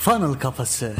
Funnel Kafası.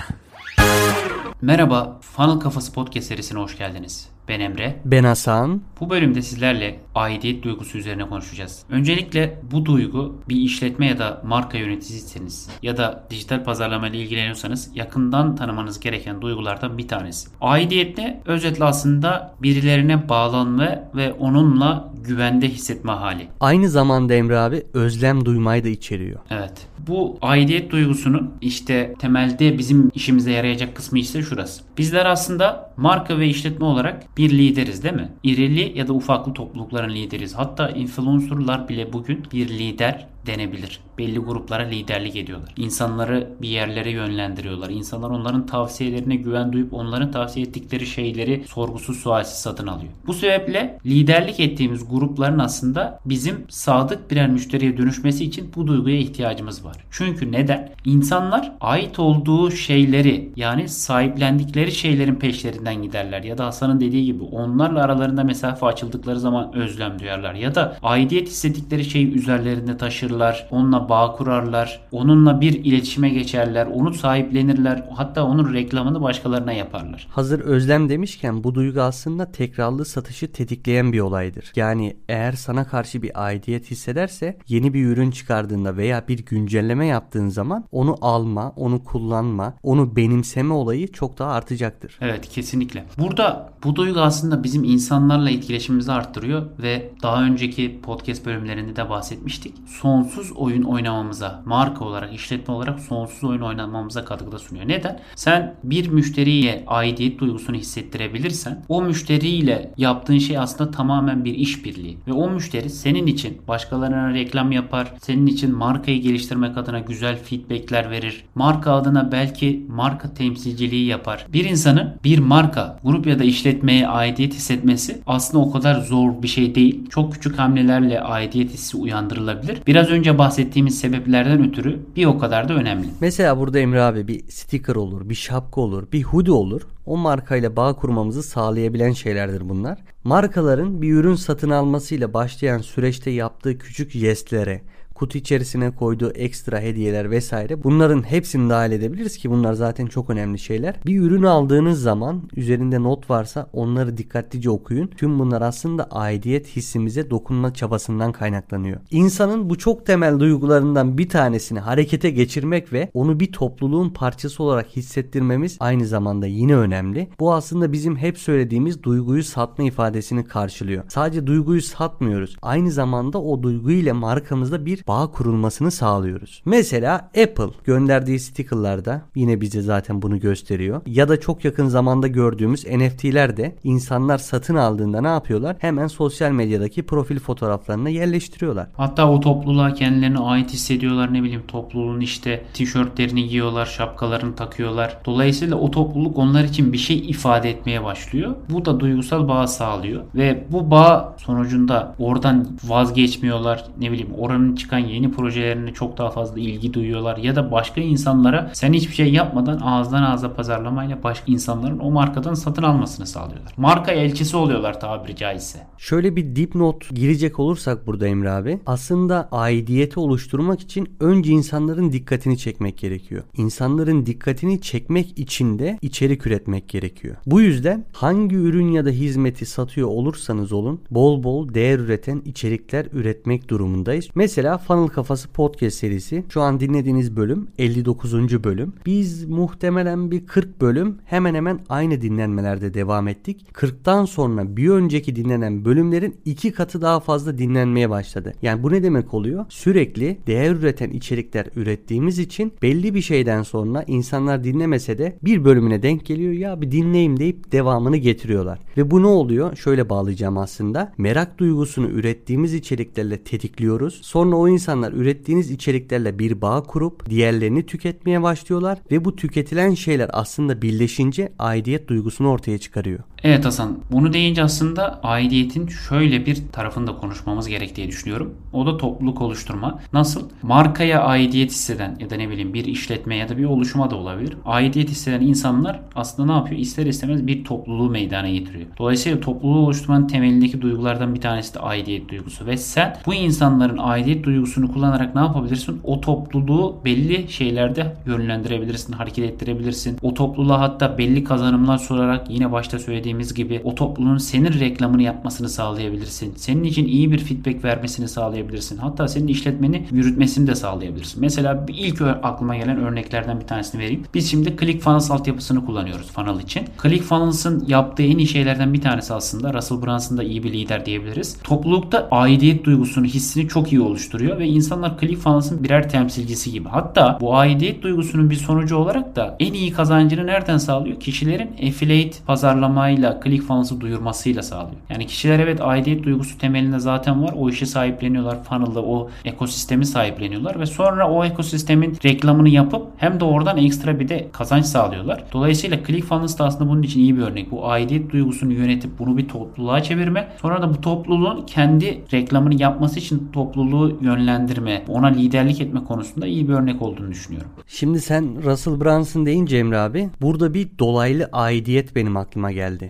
Merhaba, Funnel Kafası podcast serisine hoş geldiniz. Ben Emre. Ben Hasan. Bu bölümde sizlerle aidiyet duygusu üzerine konuşacağız. Öncelikle bu duygu bir işletme ya da marka yöneticisiyseniz ya da dijital pazarlama ile ilgileniyorsanız yakından tanımanız gereken duygulardan bir tanesi. Aidiyet ne? Özetle aslında birilerine bağlanma ve onunla güvende hissetme hali. Aynı zamanda Emre abi özlem duymayı da içeriyor. Evet. Bu aidiyet duygusunun işte temelde bizim işimize yarayacak kısmı ise şurası. Bizler aslında marka ve işletme olarak bir lideriz değil mi? İrili ya da ufaklı toplulukların lideriz. Hatta influencerlar bile bugün bir lider denebilir. Belli gruplara liderlik ediyorlar. İnsanları bir yerlere yönlendiriyorlar. İnsanlar onların tavsiyelerine güven duyup onların tavsiye ettikleri şeyleri sorgusuz sualsiz satın alıyor. Bu sebeple liderlik ettiğimiz grupların aslında bizim sadık birer müşteriye dönüşmesi için bu duyguya ihtiyacımız var. Çünkü neden? İnsanlar ait olduğu şeyleri yani sahiplendikleri şeylerin peşlerinden giderler. Ya da Hasan'ın dediği gibi onlarla aralarında mesafe açıldıkları zaman özlem duyarlar. Ya da aidiyet hissettikleri şeyi üzerlerinde taşırlar. Onunla bağ kurarlar. Onunla bir iletişime geçerler. Onu sahiplenirler. Hatta onun reklamını başkalarına yaparlar. Hazır özlem demişken bu duygu aslında tekrarlı satışı tetikleyen bir olaydır. Yani eğer sana karşı bir aidiyet hissederse yeni bir ürün çıkardığında veya bir güncelleme yaptığın zaman onu alma, onu kullanma, onu benimseme olayı çok daha artacaktır. Evet kesinlikle. Burada bu duygu aslında bizim insanlarla etkileşimimizi arttırıyor ve daha önceki podcast bölümlerinde de bahsetmiştik. Sonsuz oyun oynamamıza, marka olarak, işletme olarak sonsuz oyun oynamamıza katkıda sunuyor. Neden? Sen bir müşteriye aidiyet duygusunu hissettirebilirsen o müşteriyle yaptığın şey aslında tamamen bir işbirliği ve o müşteri senin için başkalarına reklam yapar, senin için markayı geliştirmek adına güzel feedbackler verir. Marka adına belki marka temsilciliği yapar. Bir insanın bir marka, grup ya da işletmeye aidiyet hissetmesi aslında o kadar zor bir şey değil. Çok küçük hamlelerle aidiyet hissi uyandırılabilir. Biraz önce bahsettiğimiz sebeplerden ötürü bir o kadar da önemli. Mesela burada Emre abi bir sticker olur, bir şapka olur, bir hoodie olur. O markayla bağ kurmamızı sağlayabilen şeylerdir bunlar. Markaların bir ürün satın almasıyla başlayan süreçte yaptığı küçük jestlere, kutu içerisine koyduğu ekstra hediyeler vesaire bunların hepsini dahil edebiliriz ki bunlar zaten çok önemli şeyler. Bir ürün aldığınız zaman üzerinde not varsa onları dikkatlice okuyun. Tüm bunlar aslında aidiyet hissimize dokunma çabasından kaynaklanıyor. İnsanın bu çok temel duygularından bir tanesini harekete geçirmek ve onu bir topluluğun parçası olarak hissettirmemiz aynı zamanda yine önemli. Bu aslında bizim hep söylediğimiz duyguyu satma ifadesini karşılıyor. Sadece duyguyu satmıyoruz. Aynı zamanda o duygu ile markamızda bir bağ kurulmasını sağlıyoruz. Mesela Apple gönderdiği stickerlarda yine bize zaten bunu gösteriyor. Ya da çok yakın zamanda gördüğümüz NFT'ler de insanlar satın aldığında ne yapıyorlar? Hemen sosyal medyadaki profil fotoğraflarına yerleştiriyorlar. Hatta o topluluğa kendilerine ait hissediyorlar ne bileyim topluluğun işte tişörtlerini giyiyorlar, şapkalarını takıyorlar. Dolayısıyla o topluluk onlar için bir şey ifade etmeye başlıyor. Bu da duygusal bağ sağlıyor ve bu bağ sonucunda oradan vazgeçmiyorlar. Ne bileyim oranın çıkan yeni projelerine çok daha fazla ilgi duyuyorlar ya da başka insanlara sen hiçbir şey yapmadan ağızdan ağza pazarlamayla başka insanların o markadan satın almasını sağlıyorlar. Marka elçisi oluyorlar tabiri caizse. Şöyle bir dipnot girecek olursak burada Emre abi aslında aidiyeti oluşturmak için önce insanların dikkatini çekmek gerekiyor. İnsanların dikkatini çekmek için de içerik üretmek gerekiyor. Bu yüzden hangi ürün ya da hizmeti satıyor olursanız olun bol bol değer üreten içerikler üretmek durumundayız. Mesela Funnel Kafası podcast serisi. Şu an dinlediğiniz bölüm 59. bölüm. Biz muhtemelen bir 40 bölüm hemen hemen aynı dinlenmelerde devam ettik. 40'tan sonra bir önceki dinlenen bölümlerin iki katı daha fazla dinlenmeye başladı. Yani bu ne demek oluyor? Sürekli değer üreten içerikler ürettiğimiz için belli bir şeyden sonra insanlar dinlemese de bir bölümüne denk geliyor ya bir dinleyeyim deyip devamını getiriyorlar. Ve bu ne oluyor? Şöyle bağlayacağım aslında. Merak duygusunu ürettiğimiz içeriklerle tetikliyoruz. Sonra o insanlar ürettiğiniz içeriklerle bir bağ kurup diğerlerini tüketmeye başlıyorlar ve bu tüketilen şeyler aslında birleşince aidiyet duygusunu ortaya çıkarıyor. Evet Hasan, bunu deyince aslında aidiyetin şöyle bir tarafında konuşmamız gerek diye düşünüyorum. O da topluluk oluşturma. Nasıl? Markaya aidiyet hisseden ya da ne bileyim bir işletme ya da bir oluşuma da olabilir. Aidiyet hisseden insanlar aslında ne yapıyor? İster istemez bir topluluğu meydana getiriyor. Dolayısıyla topluluğu oluşturmanın temelindeki duygulardan bir tanesi de aidiyet duygusu. Ve sen bu insanların aidiyet duygusunu kullanarak ne yapabilirsin? O topluluğu belli şeylerde yönlendirebilirsin, hareket ettirebilirsin. O topluluğa hatta belli kazanımlar sorarak yine başta söylediğimiz gibi o topluluğun senin reklamını yapmasını sağlayabilirsin. Senin için iyi bir feedback vermesini sağlayabilirsin. Hatta senin işletmeni yürütmesini de sağlayabilirsin. Mesela bir ilk aklıma gelen örneklerden bir tanesini vereyim. Biz şimdi ClickFunnels altyapısını kullanıyoruz funnel için. ClickFunnels'ın yaptığı en iyi şeylerden bir tanesi aslında Russell Brunson da iyi bir lider diyebiliriz. Toplulukta aidiyet duygusunu, hissini çok iyi oluşturuyor ve insanlar ClickFunnels'ın birer temsilcisi gibi. Hatta bu aidiyet duygusunun bir sonucu olarak da en iyi kazancını nereden sağlıyor? Kişilerin affiliate pazarlamayla ClickFunnels'ı duyurmasıyla sağlıyor. Yani kişiler evet aidiyet duygusu temelinde zaten var. O işi sahipleniyorlar. Funnel'da o ekosistemi sahipleniyorlar ve sonra o ekosistemin reklamını yapıp hem de oradan ekstra bir de kazanç sağlıyorlar. Dolayısıyla ClickFunnels da aslında bunun için iyi bir örnek. Bu aidiyet duygusunu yönetip bunu bir topluluğa çevirme. Sonra da bu topluluğun kendi reklamını yapması için topluluğu yönlendirme, ona liderlik etme konusunda iyi bir örnek olduğunu düşünüyorum. Şimdi sen Russell Brunson deyince Emre abi burada bir dolaylı aidiyet benim aklıma geldi.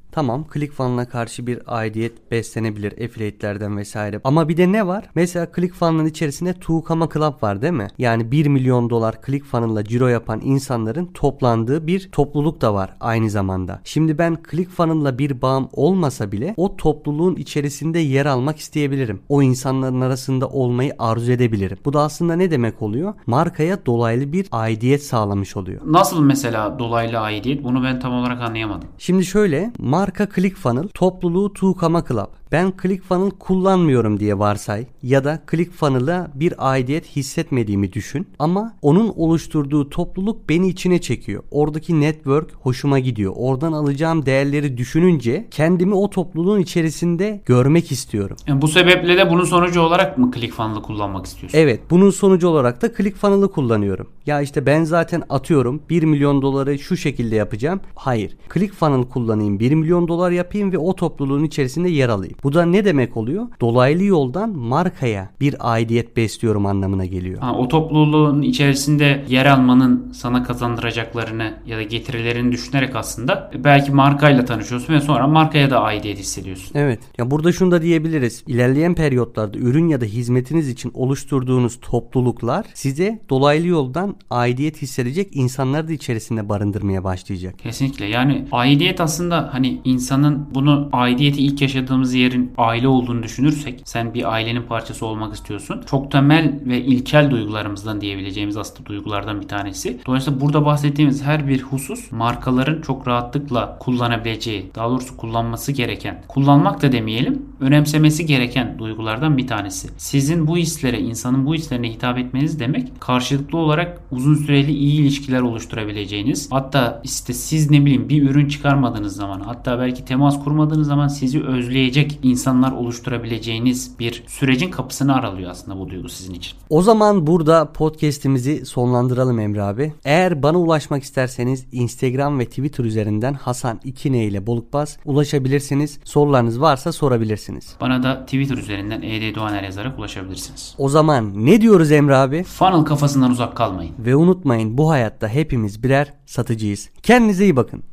Tamam ClickFunnels'a karşı bir aidiyet beslenebilir affiliate'lerden vesaire. Ama bir de ne var? Mesela ClickFunnels'ın içerisinde Tuğkama Club var değil mi? Yani 1 milyon dolar ClickFunnels'la ciro yapan insanların toplandığı bir topluluk da var aynı zamanda. Şimdi ben ClickFunnels'la bir bağım olmasa bile o topluluğun içerisinde yer almak isteyebilirim. O insanların arasında olmayı arzu edebilirim. Bu da aslında ne demek oluyor? Markaya dolaylı bir aidiyet sağlamış oluyor. Nasıl mesela dolaylı aidiyet? Bunu ben tam olarak anlayamadım. Şimdi şöyle marka ClickFunnels topluluğu Tuğkama Club. Ben ClickFunnels kullanmıyorum diye varsay ya da ClickFunnels'a bir aidiyet hissetmediğimi düşün ama onun oluşturduğu topluluk beni içine çekiyor. Oradaki network hoşuma gidiyor. Oradan alacağım değerleri düşününce kendimi o topluluğun içerisinde görmek istiyorum. Yani bu sebeple de bunun sonucu olarak mı ClickFunnels'ı kullanmak istiyorsun? Evet, bunun sonucu olarak da ClickFunnels'ı kullanıyorum. Ya işte ben zaten atıyorum 1 milyon doları şu şekilde yapacağım. Hayır. ClickFunnels kullanayım 1 milyon dolar yapayım ve o topluluğun içerisinde yer alayım. Bu da ne demek oluyor? Dolaylı yoldan markaya bir aidiyet besliyorum anlamına geliyor. Ha, o topluluğun içerisinde yer almanın sana kazandıracaklarını ya da getirilerini düşünerek aslında belki markayla tanışıyorsun ve sonra markaya da aidiyet hissediyorsun. Evet. Ya burada şunu da diyebiliriz. İlerleyen periyotlarda ürün ya da hizmetiniz için oluşturduğunuz topluluklar size dolaylı yoldan aidiyet hissedecek insanları da içerisinde barındırmaya başlayacak. Kesinlikle. Yani aidiyet aslında hani insanın bunu aidiyeti ilk yaşadığımız yerin aile olduğunu düşünürsek sen bir ailenin parçası olmak istiyorsun. Çok temel ve ilkel duygularımızdan diyebileceğimiz aslında duygulardan bir tanesi. Dolayısıyla burada bahsettiğimiz her bir husus markaların çok rahatlıkla kullanabileceği, daha doğrusu kullanması gereken, kullanmak da demeyelim, önemsemesi gereken duygulardan bir tanesi. Sizin bu hislere, insanın bu hislerine hitap etmeniz demek karşılıklı olarak uzun süreli iyi ilişkiler oluşturabileceğiniz, hatta işte siz ne bileyim bir ürün çıkarmadığınız zaman, hatta belki temas kurmadığınız zaman sizi özleyecek insanlar oluşturabileceğiniz bir sürecin kapısını aralıyor aslında bu duygu sizin için. O zaman burada podcast'imizi sonlandıralım Emre abi. Eğer bana ulaşmak isterseniz Instagram ve Twitter üzerinden Hasan 2N ile Bolukbaz ulaşabilirsiniz. Sorularınız varsa sorabilirsiniz. Bana da Twitter üzerinden ED Doğaner yazarak ulaşabilirsiniz. O zaman ne diyoruz Emre abi? Funnel kafasından uzak kalmayın. Ve unutmayın bu hayatta hepimiz birer satıcıyız. Kendinize iyi bakın.